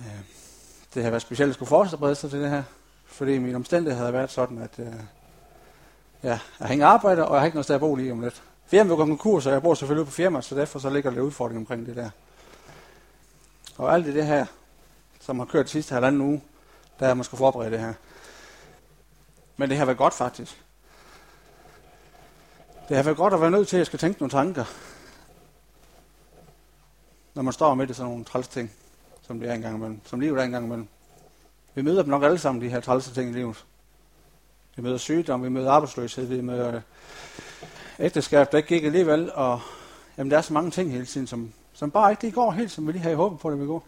Øh, det har været specielt at skulle forberede sig til det her, fordi min omstændighed havde været sådan, at øh, ja, jeg har ingen arbejde, og jeg har ikke noget sted at bo lige om lidt. Firmaet går konkurs, og jeg bor selvfølgelig på firmaet, så derfor så ligger der udfordring omkring det der. Og alt det her, som har kørt de sidste halvanden uge, der er man skulle forberede det her. Men det har været godt faktisk. Det har været godt at være nødt til, at jeg skal tænke nogle tanker, når man står midt i sådan nogle træls ting, som det er engang imellem, som livet er engang imellem. Vi møder dem nok alle sammen, de her trælse ting i livet. Vi møder sygdom, vi møder arbejdsløshed, vi møder øh, ægteskab, der ikke gik alligevel, og jamen, der er så mange ting hele tiden, som, som bare ikke går helt, som vi lige havde håbet på, det ville går.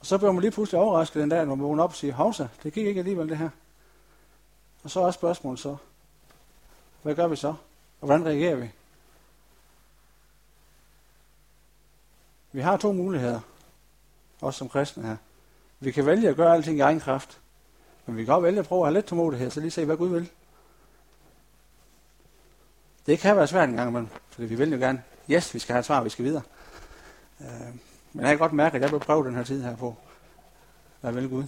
Og så bliver man lige pludselig overrasket den dag, når man vågner op og siger, Havsa, det gik ikke alligevel det her. Og så er spørgsmålet så, hvad gør vi så? Og hvordan reagerer vi? Vi har to muligheder, også som kristne her. Vi kan vælge at gøre alting i egen kraft, men vi kan også vælge at prøve at have lidt tålmodighed, så lige se, hvad Gud vil. Det kan være svært en gang imellem, for vi vil jo gerne, yes, vi skal have et svar, vi skal videre. Øh, men jeg kan godt mærke, at jeg vil prøve den her tid her på, hvad vil Gud.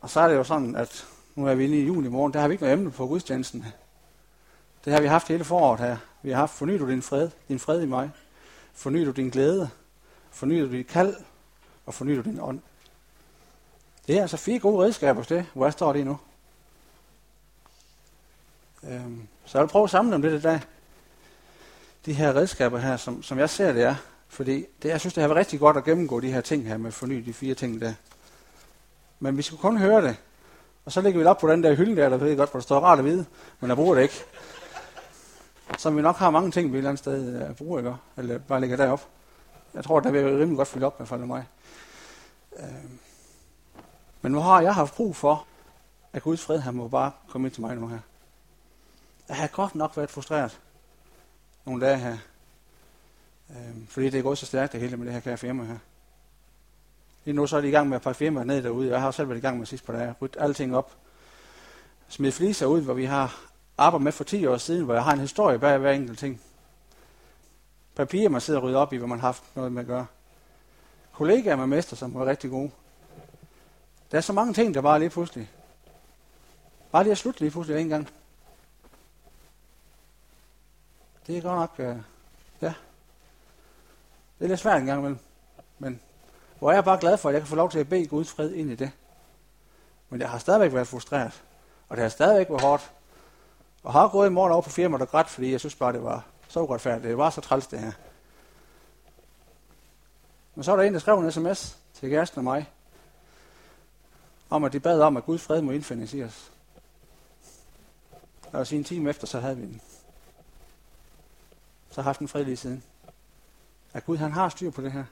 Og så er det jo sådan, at nu er vi inde i juli morgen, der har vi ikke noget emne på gudstjenesten. Det har vi haft hele foråret her. Vi har haft, forny du din fred, din fred i mig. Forny du din glæde fornyer du dit kald. Og fornyer du din ånd. Det er altså fire gode redskaber til det, hvor jeg står lige nu. Øhm, så jeg vil prøve at samle dem lidt i dag. De her redskaber her, som, som jeg ser det er. Fordi det, jeg synes, det har været rigtig godt at gennemgå de her ting her med forny de fire ting der. Men vi skal kun høre det. Og så lægger vi det op på den der hylde der, der ved godt, hvor der står rart at vide, men jeg bruger det ikke. Som vi nok har mange ting, vi et eller andet sted øh, bruger, ikke? Eller bare lægger derop. Jeg tror, der vil rimelig godt fylde op, i hvert fald mig. Øh. men nu har jeg haft brug for, at Guds fred, han må bare komme ind til mig nu her. Jeg har godt nok været frustreret nogle dage her. Øh, fordi det er gået så stærkt det hele med det her kære firma her. Lige nu så er de i gang med at pakke firmaer ned derude. Jeg har selv været i gang med sidst på dage. Rydde alting op. Smid fliser ud, hvor vi har arbejdet med for 10 år siden, hvor jeg har en historie bag hver enkelt ting. Papirer, man sidder og rydder op i, hvor man har haft noget med at gøre. Kollegaer med mester, som var rigtig gode. Der er så mange ting, der bare lige pludselig. Bare lige at slutte lige pludselig en gang. Det er godt nok, øh, ja. Det er lidt svært en gang imellem. Men hvor er jeg bare glad for, at jeg kan få lov til at bede Guds fred ind i det. Men jeg har stadigvæk været frustreret. Og det har stadigvæk været hårdt. Og har gået i morgen over på firmaet og grædt, fordi jeg synes bare, det var så uretfærdigt. Det var så træls, det her. Men så var der en, der skrev en sms til kæresten og mig, om at de bad om, at Guds fred må indfindes i os. Og en time efter, så havde vi den. Så har haft en fred lige siden. At Gud, han har styr på det her.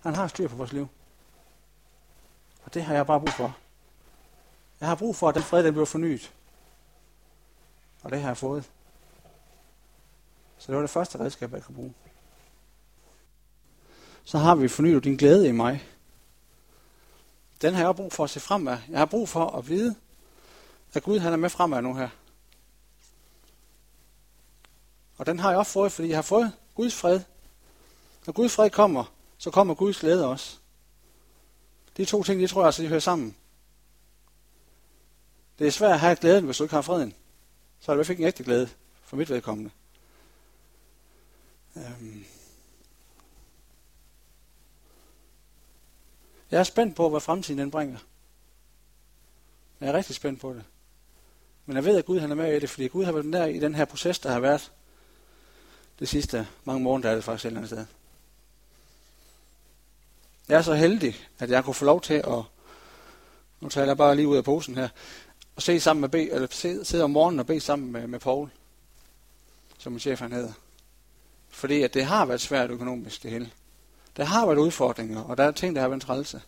Han har styr på vores liv. Og det har jeg bare brug for. Jeg har brug for, at den fred den bliver fornyet. Og det har jeg fået. Så det var det første redskab, jeg kunne bruge. Så har vi fornyet din glæde i mig. Den har jeg brug for at se fremad. Jeg har brug for at vide, at Gud han er med fremad nu her. Og den har jeg også fået, fordi jeg har fået Guds fred. Når Guds fred kommer, så kommer Guds glæde også. De to ting, de tror jeg altså, de hører sammen. Det er svært at have glæden, hvis du ikke har freden. Så er det i hvert fald ikke en ægte glæde, for mit vedkommende. Øhm. Jeg er spændt på, hvad fremtiden den bringer. Jeg er rigtig spændt på det. Men jeg ved, at Gud han er med i det, fordi Gud har været der i den her proces, der har været det sidste mange måneder, der er det faktisk et eller andet sted. Jeg er så heldig, at jeg kunne få lov til at, nu taler jeg bare lige ud af posen her, og se sammen med B, eller sidde om morgenen og bede sammen med, med Paul, som min chef han hedder. Fordi at det har været svært økonomisk, det hele. Der har været udfordringer, og der er ting, der har været trælse.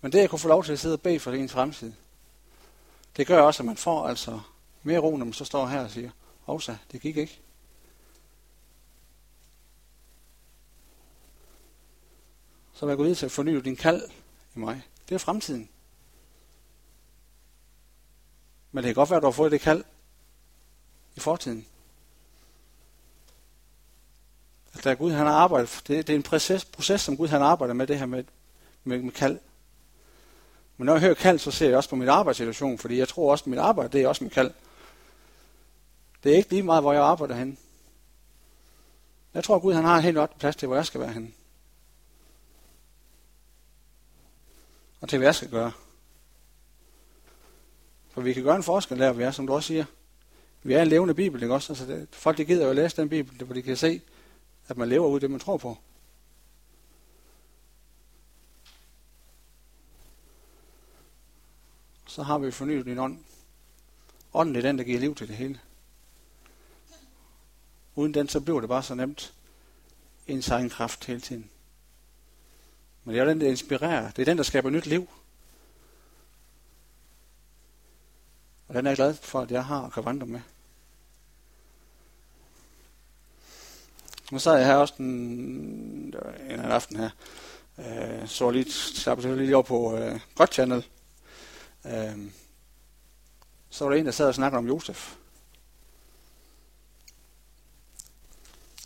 Men det, at kunne få lov til at sidde og bede for ens fremtid, det gør også, at man får altså mere ro, når man så står her og siger, Hovsa, det gik ikke. Så vil jeg gå videre til at forny din kald i mig. Det er fremtiden. Men det kan godt være, at du har fået det kald i fortiden. Der Gud han har arbejdet, det, det er en proces, proces, som Gud han arbejder med det her med, med, med kald. Men når jeg hører kald, så ser jeg også på min arbejdssituation, fordi jeg tror også, at mit arbejde, det er også mit kald. Det er ikke lige meget, hvor jeg arbejder hen. Jeg tror, at Gud han har en helt ordentlig plads til, hvor jeg skal være henne. Og til, hvad jeg skal gøre. For vi kan gøre en forskel der, vi er, som du også siger. Vi er en levende bibel, ikke også? Altså det, folk, de gider jo at læse den bibel, hvor de kan se, at man lever ud det, man tror på. Så har vi fornyet din ånd. Ånden er den, der giver liv til det hele. Uden den, så bliver det bare så nemt ens egen kraft hele tiden. Men det er den, der inspirerer. Det er den, der skaber nyt liv. Og den er jeg glad for, at jeg har og kan vandre med. Nu sad jeg her også den, en anden aften her. Øh, så lige, slappede lige over på øh, God Channel. Øh, så var der en, der sad og snakkede om Josef.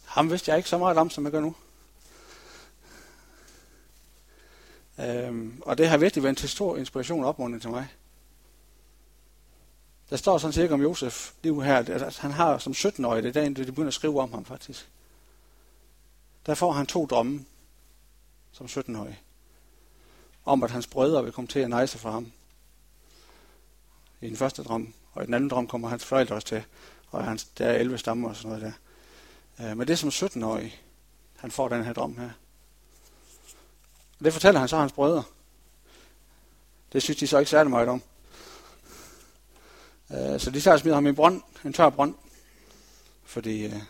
Ham vidste jeg ikke så meget om, som jeg gør nu. Øhm, og det har virkelig været til stor inspiration og opmuntring til mig. Der står sådan cirka om Josef lige her, at han har som 17-årig, det er dagen, de begynder at skrive om ham faktisk. Der får han to drømme som 17-årig. Om at hans brødre vil komme til at nejse for ham. I den første drøm. Og i den anden drøm kommer hans forældre også til. Og hans, der er 11 stammer og sådan noget der. Øh, men det er som 17-årig, han får den her drøm her. Og det fortæller han så hans brødre. Det synes de så ikke særlig meget om. Øh, så de tager og smider ham i en brønd, en tør brønd. Fordi øh,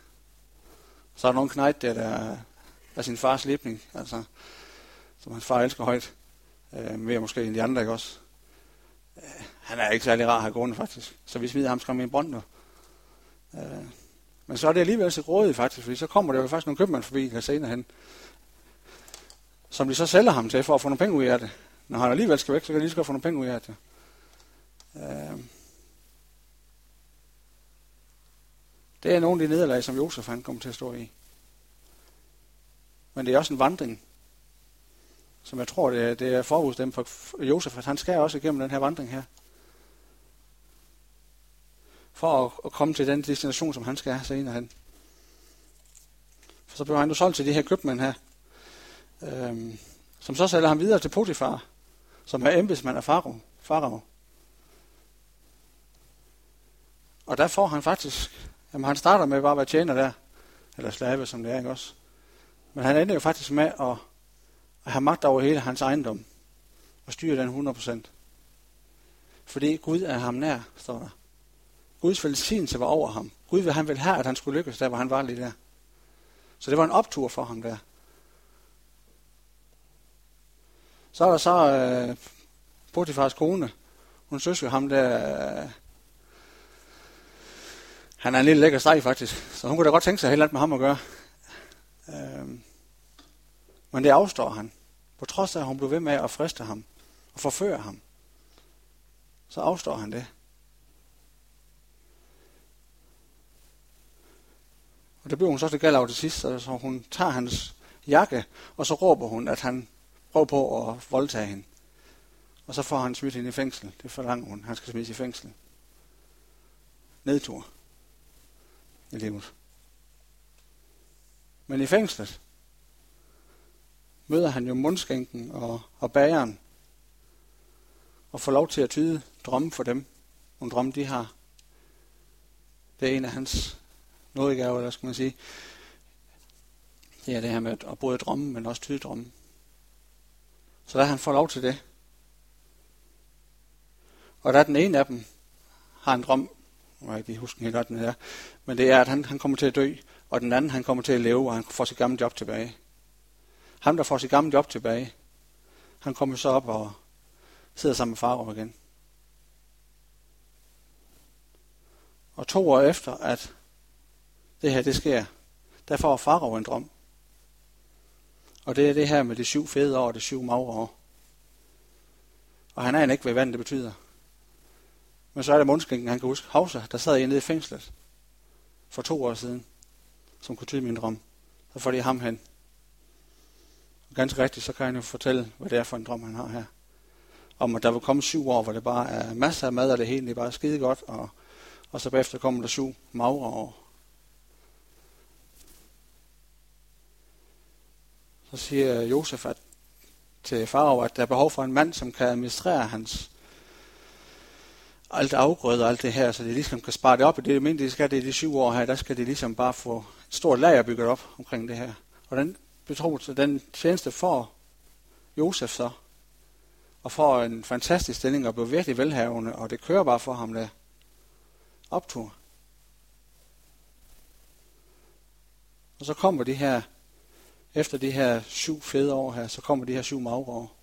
så er der nogen knægt der, der er sin fars lipning, altså, som hans far elsker højt. Øh, mere måske end de andre, ikke også? Øh, han er ikke særlig rar her gående, faktisk. Så vi smider ham skræmme i en brønd nu. Øh, men så er det alligevel så grådigt, faktisk, fordi så kommer der jo faktisk nogle købmænd forbi her senere hen, som de så sælger ham til for at få nogle penge ud af det. Når han alligevel skal væk, så kan de lige så få nogle penge ud af det. Øh, det er nogle af de nederlag, som Josef han kommer til at stå i. Men det er også en vandring, som jeg tror, det er, det er forudstemt for Josef, at han skal også igennem den her vandring her. For at, at komme til den destination, som han skal have senere hen. For så blev han jo solgt til de her købmænd her, øhm, som så sælger ham videre til Potifar, som er embedsmand af Farao. Farao. Og der får han faktisk, jamen han starter med bare at være tjener der, eller slave, som det er, ikke også? Men han ender jo faktisk med at, at have magt over hele hans ejendom, og styre den 100%. Fordi Gud er ham nær, står der. Guds velsignelse var over ham. Gud vil han ville have, at han skulle lykkes der, hvor han var lige der. Så det var en optur for ham der. Så er der så øh, Potifars kone. Hun synes jo ham der... Øh, han er en lille lækker steg faktisk, så hun kunne da godt tænke sig helt andet med ham at gøre. Øh, men det afstår han. På trods af, at hun blev ved med at friste ham og forføre ham, så afstår han det. Og det bliver hun så til galt til sidst, så hun tager hans jakke, og så råber hun, at han prøver på at voldtage hende. Og så får han smidt hende i fængsel. Det forlanger hun. Han skal smides i fængsel. Nedtur i livet. Men i fængslet møder han jo mundskænken og, og bageren og får lov til at tyde drømme for dem. Nogle drømme, de har. Det er en af hans nådegaver, eller skal man sige. Det er det her med at både drømme, men også tyde drømme. Så der han får lov til det. Og der er den ene af dem, har en drøm, jeg kan ikke huske helt godt, den her, men det er, at han, han kommer til at dø, og den anden, han kommer til at leve, og han får sit gamle job tilbage. Ham, der får sit gamle job tilbage, han kommer så op og sidder sammen med far igen. Og to år efter, at det her det sker, der får Farao en drøm. Og det er det her med de syv fede år og de syv magre år. Og han er ikke, hvad vand det betyder. Men så er det mundskænken, han kan huske. Havsa, der sad jeg nede i fængslet for to år siden, som kunne tyde min drøm. så får de ham hen. Og ganske rigtigt, så kan han jo fortælle, hvad det er for en drøm, han har her. Om at der vil komme syv år, hvor det bare er masser af mad, og det hele det er bare skide godt, og, og så bagefter kommer der syv magre år. Så siger Josef at, til farve, at der er behov for en mand, som kan administrere hans alt afgrøde og alt det her, så de ligesom kan spare det op. Og Det er det skal det de syv år her, der skal de ligesom bare få et stort lager bygget op omkring det her. Og den betroelse, den tjeneste får Josef så, og får en fantastisk stilling og bliver virkelig velhavende, og det kører bare for ham der optur. Og så kommer de her, efter de her syv fede år her, så kommer de her syv magre år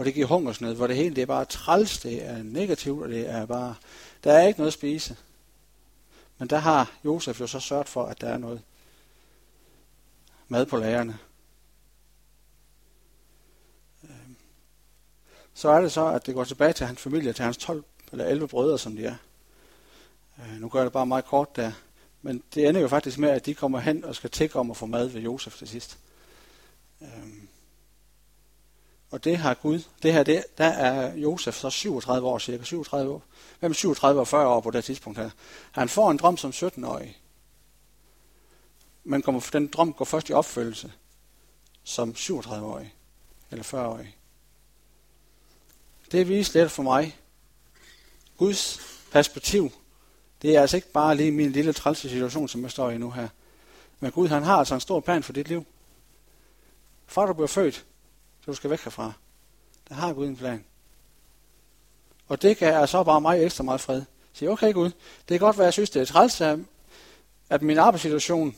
hvor det giver hungersnød, hvor det hele det er bare træls, det er negativt, og det er bare, der er ikke noget at spise. Men der har Josef jo så sørget for, at der er noget mad på lagerne. Øhm, så er det så, at det går tilbage til hans familie, til hans 12 eller 11 brødre, som de er. Øh, nu gør jeg det bare meget kort der. Men det ender jo faktisk med, at de kommer hen og skal tække om at få mad ved Josef til sidst. Øhm. Og det har Gud, det her, det, der er Josef så 37 år cirka, 37 år. Hvem 37 og 40 år på det tidspunkt her. Han får en drøm som 17-årig. Men kommer, den drøm går først i opfølgelse som 37-årig eller 40-årig. Det viser lidt for mig. Guds perspektiv, det er altså ikke bare lige min lille trælse situation, som jeg står i nu her. Men Gud, han har altså en stor plan for dit liv. Fra du bliver født, du skal væk herfra. Der har Gud en plan. Og det gav så bare mig ekstra meget fred. Sige, okay Gud, det er godt, hvad jeg synes, det er træls, at min arbejdssituation,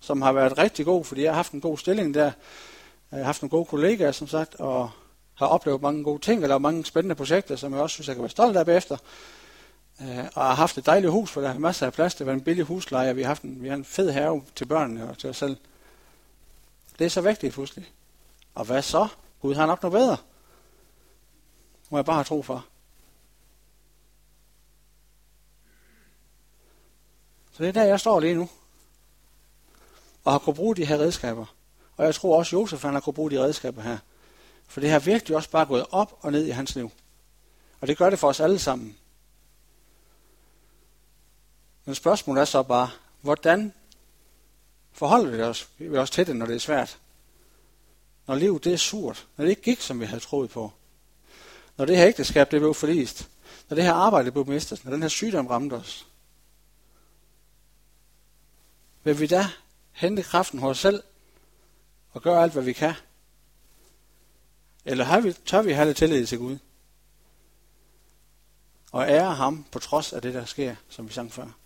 som har været rigtig god, fordi jeg har haft en god stilling der, jeg har haft nogle gode kollegaer, som sagt, og har oplevet mange gode ting, og lavet mange spændende projekter, som jeg også synes, jeg kan være stolt af bagefter. Øh, og har haft et dejligt hus, hvor der er masser af plads. Det var en billig husleje, og vi har haft en, vi har en fed have til børnene og til os selv. Det er så vigtigt pludselig. Og hvad så? Gud har nok noget bedre. Må jeg bare have tro for. Så det er der, jeg står lige nu. Og har kunnet bruge de her redskaber. Og jeg tror også, Josef han har kunnet bruge de redskaber her. For det har virkelig også bare gået op og ned i hans liv. Og det gør det for os alle sammen. Men spørgsmålet er så bare, hvordan forholder vi os, vi os til det, når det er svært? Når livet det er surt. Når det ikke gik, som vi havde troet på. Når det her ægteskab det blev forlist. Når det her arbejde blev mistet. Når den her sygdom ramte os. Vil vi da hente kraften hos os selv og gøre alt, hvad vi kan? Eller har vi, tør vi have lidt tillid til Gud? Og ære ham på trods af det, der sker, som vi sang før.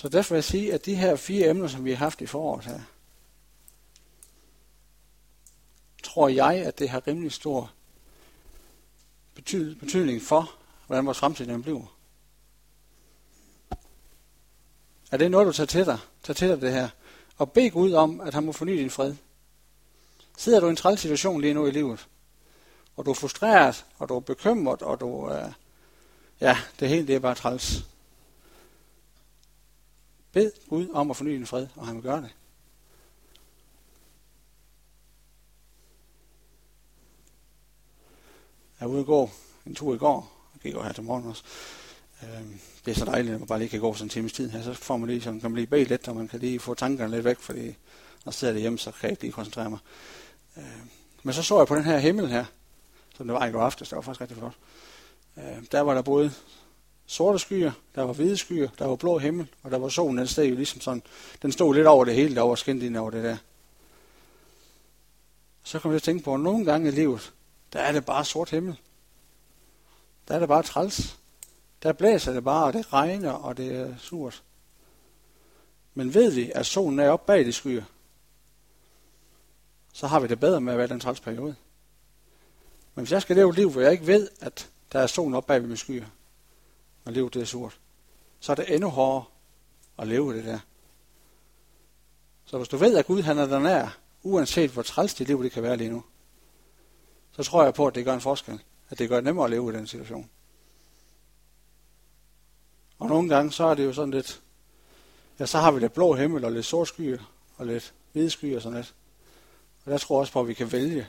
Så derfor vil jeg sige, at de her fire emner, som vi har haft i foråret her, tror jeg, at det har rimelig stor betydning for, hvordan vores fremtid bliver. Er det noget, du tager til dig? Tag til dig det her. Og bed Gud om, at han må forny din fred. Sidder du i en træls situation lige nu i livet, og du er frustreret, og du er bekymret, og du er... Ja, det hele det er bare træls. Bed Gud om at forny din fred, og han vil gøre det. Jeg var ude og gå en tur i går, og gik over her til morgen også. Øhm, det er så dejligt, at man bare lige kan gå sådan en times tid her, så får man lige, sådan, kan man lige lidt, og man kan lige få tankerne lidt væk, fordi når jeg sidder derhjemme, så kan jeg ikke lige koncentrere mig. Øhm, men så så jeg på den her himmel her, som det var i går aftes, det var faktisk rigtig flot. Øhm, der var der både sorte skyer, der var hvide skyer, der var blå himmel, og der var solen, den stod jo ligesom sådan, den stod lidt over det hele, der var skændt ind over det der. Så kom jeg til at tænke på, at nogle gange i livet, der er det bare sort himmel. Der er det bare træls. Der blæser det bare, og det regner, og det er surt. Men ved vi, at solen er oppe bag de skyer, så har vi det bedre med at være den træls periode. Men hvis jeg skal leve et liv, hvor jeg ikke ved, at der er solen oppe bag ved mine skyer, og livet det er surt, så er det endnu hårdere at leve det der. Så hvis du ved, at Gud han er der nær, uanset hvor træls dit liv det kan være lige nu, så tror jeg på, at det gør en forskel. At det gør det nemmere at leve i den situation. Og nogle gange, så er det jo sådan lidt, ja, så har vi lidt blå himmel og lidt sort skyer og lidt hvide skyer og sådan lidt. Og der tror også på, at vi kan vælge.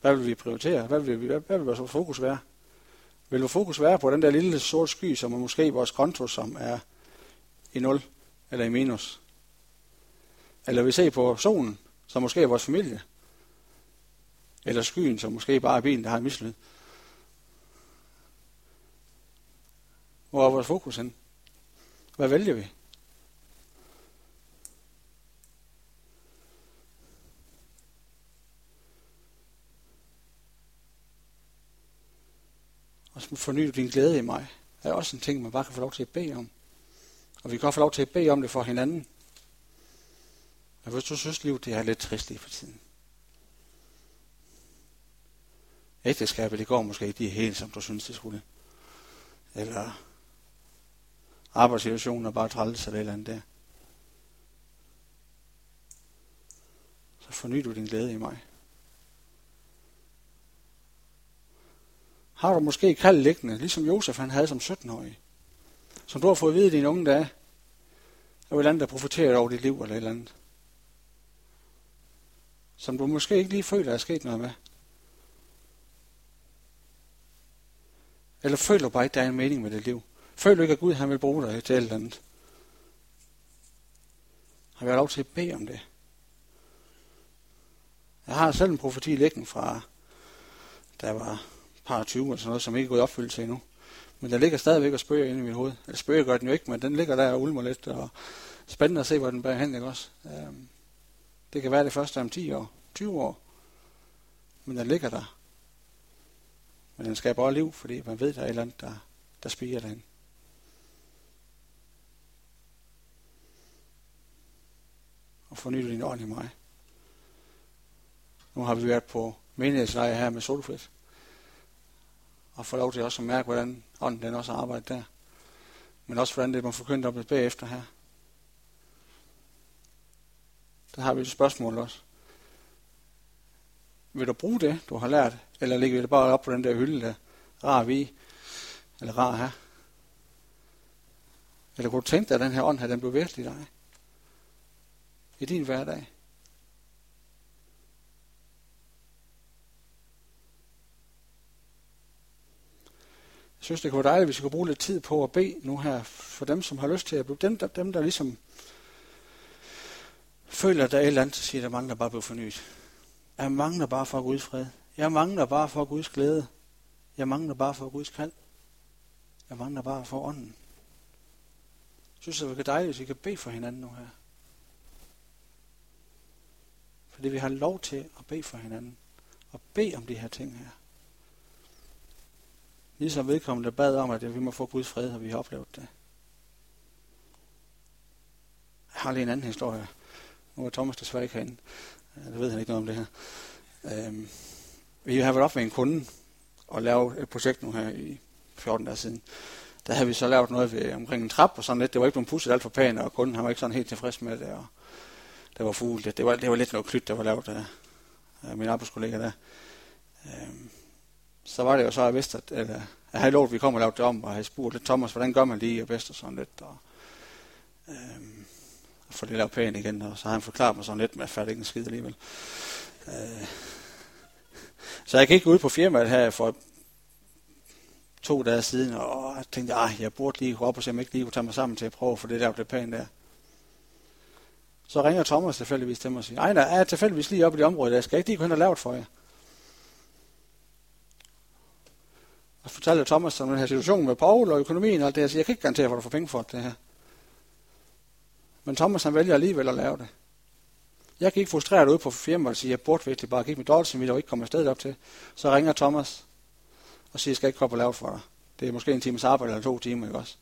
Hvad vil vi prioritere? Hvad vil, vi, hvad, hvad vil vores fokus være? Vil vores fokus være på den der lille sorte sky, som er måske vores konto, som er i 0 eller i minus? Eller vi ser på solen, som måske er vores familie? Eller skyen, som måske bare er bilen, der har en mislyd? Hvor er vores fokus hen? Hvad vælger vi? Forny din glæde i mig, er også en ting, man bare kan få lov til at bede om. Og vi kan godt få lov til at bede om det for hinanden. Og hvis du synes, livet det er lidt trist lige for tiden. Ægteskabet, det går måske ikke lige helt, som du synes, det skulle. Eller arbejdssituationen er bare træls eller et eller andet der. Så forny du din glæde i mig. Har du måske kald liggende, ligesom Josef han havde som 17-årig. Som du har fået at vide i dine unge dage. Der et eller andet, der profiterer over dit liv eller et eller andet. Som du måske ikke lige føler, er sket noget med. Eller føler du bare ikke, der er en mening med dit liv? Føler du ikke, at Gud han vil bruge dig til et eller andet? Har vi lov til at bede om det? Jeg har selv en profeti liggende fra, der var par 20 eller sådan noget, som ikke er gået i opfyldelse endnu. Men der ligger stadigvæk og spørger inde i mit hoved. Eller spørger gør den jo ikke, men den ligger der og ulmer lidt, og spændende at se, hvor den bærer hen, ikke også? Øhm, det kan være det første om 10 år, 20 år, men den ligger der. Men den skaber også liv, fordi man ved, der er et eller andet, der, der spiger den. Og forny din ånd i mig. Nu har vi været på menighedsleje her med Solfrit og få lov til også at mærke, hvordan ånden den også arbejder der. Men også hvordan det må forkynde op bagefter her. Der har vi et spørgsmål også. Vil du bruge det, du har lært, eller ligger det bare op på den der hylde der, rar vi, eller rar her? Eller kunne du tænke dig, at den her ånd her, den blev virkelig dig? I din hverdag? Synes, det kunne være dejligt, hvis vi kunne bruge lidt tid på at bede nu her for dem, som har lyst til at blive dem, der, dem, der ligesom føler, at der er et eller andet, så siger, at der mangler bare at blive fornyet. Jeg mangler bare for Guds fred. Jeg mangler bare for Guds glæde. Jeg mangler bare for Guds kald. Jeg mangler bare for ånden. Jeg synes, det er dejligt, hvis vi kan bede for hinanden nu her. Fordi vi har lov til at bede for hinanden. Og bede om de her ting her. Ligesom vedkommende bad om, at vi må få Guds fred, og vi har oplevet det. Jeg har lige en anden historie. Nu er Thomas desværre ikke herinde. Det ved han ikke noget om det her. Øhm, vi har været op med en kunde og lavet et projekt nu her i 14 dage siden. Der havde vi så lavet noget ved, omkring en trap og sådan lidt. Det var ikke blevet pusset alt for pænt, og kunden han var ikke sådan helt tilfreds med det. Og det var fugle. Det, det, var, det var lidt noget klyt, der var lavet af, af min arbejdskollega der. Øhm, så var det jo så, at jeg vidste, at, at, øh, at jeg havde lovet, at vi kom og lavede det om, og havde spurgt lidt Thomas, hvordan gør man lige og bedst og sådan lidt. Og, øhm, og få det lavet pænt igen, og så har han forklaret mig sådan lidt, men jeg fandt ikke en skid alligevel. Øh, så jeg gik ud på firmaet her for to dage siden, og jeg tænkte, at jeg burde lige gå op og se, om jeg ikke lige kunne tage mig sammen til at prøve at få det lavet lidt pænt der. Så ringer Thomas tilfældigvis til mig og siger, ej, der er tilfældigvis lige oppe i det område, der skal jeg ikke lige gå hen og lave det for jer. Fortalte Thomas om den her situation med Paul og økonomien og alt det. Jeg siger, jeg kan ikke garantere, hvor du får penge for det her. Men Thomas han vælger alligevel at lave det. Jeg gik ikke ud på firmaet og sige, at jeg burde virkelig bare gik mit dårligt, som vi ikke kommer afsted op til. Så ringer Thomas og siger, jeg skal ikke komme og lave for dig. Det er måske en times arbejde eller to timer, ikke også?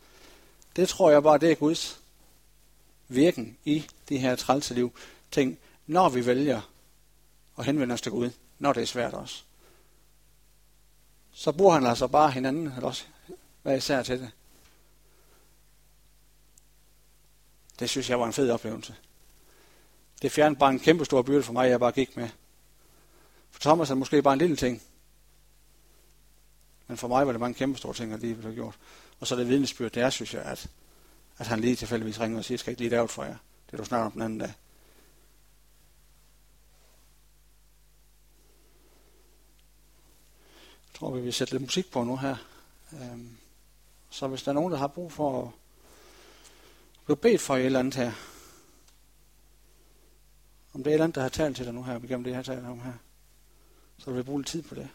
Det tror jeg bare, det er Guds virken i de her trælse liv. Ting, når vi vælger at henvende os til Gud, når det er svært også så bruger han altså bare hinanden, eller også hvad især til det. Det synes jeg var en fed oplevelse. Det fjernede bare en kæmpe stor byrde for mig, jeg bare gik med. For Thomas er det måske bare en lille ting. Men for mig var det en kæmpe stor ting, at lige blev gjort. Og så det vidnesbyrd, det er, synes jeg, at, at han lige tilfældigvis ringer og siger, skal ikke lige lave for jer. Det du snart om den anden dag. Tror, vi vil sætte lidt musik på nu her. Øhm, så hvis der er nogen, der har brug for at blive bedt for et eller andet her, om det er et eller andet, der har talt til dig nu her, igennem det, jeg har talt om her, så vil vi bruge lidt tid på det.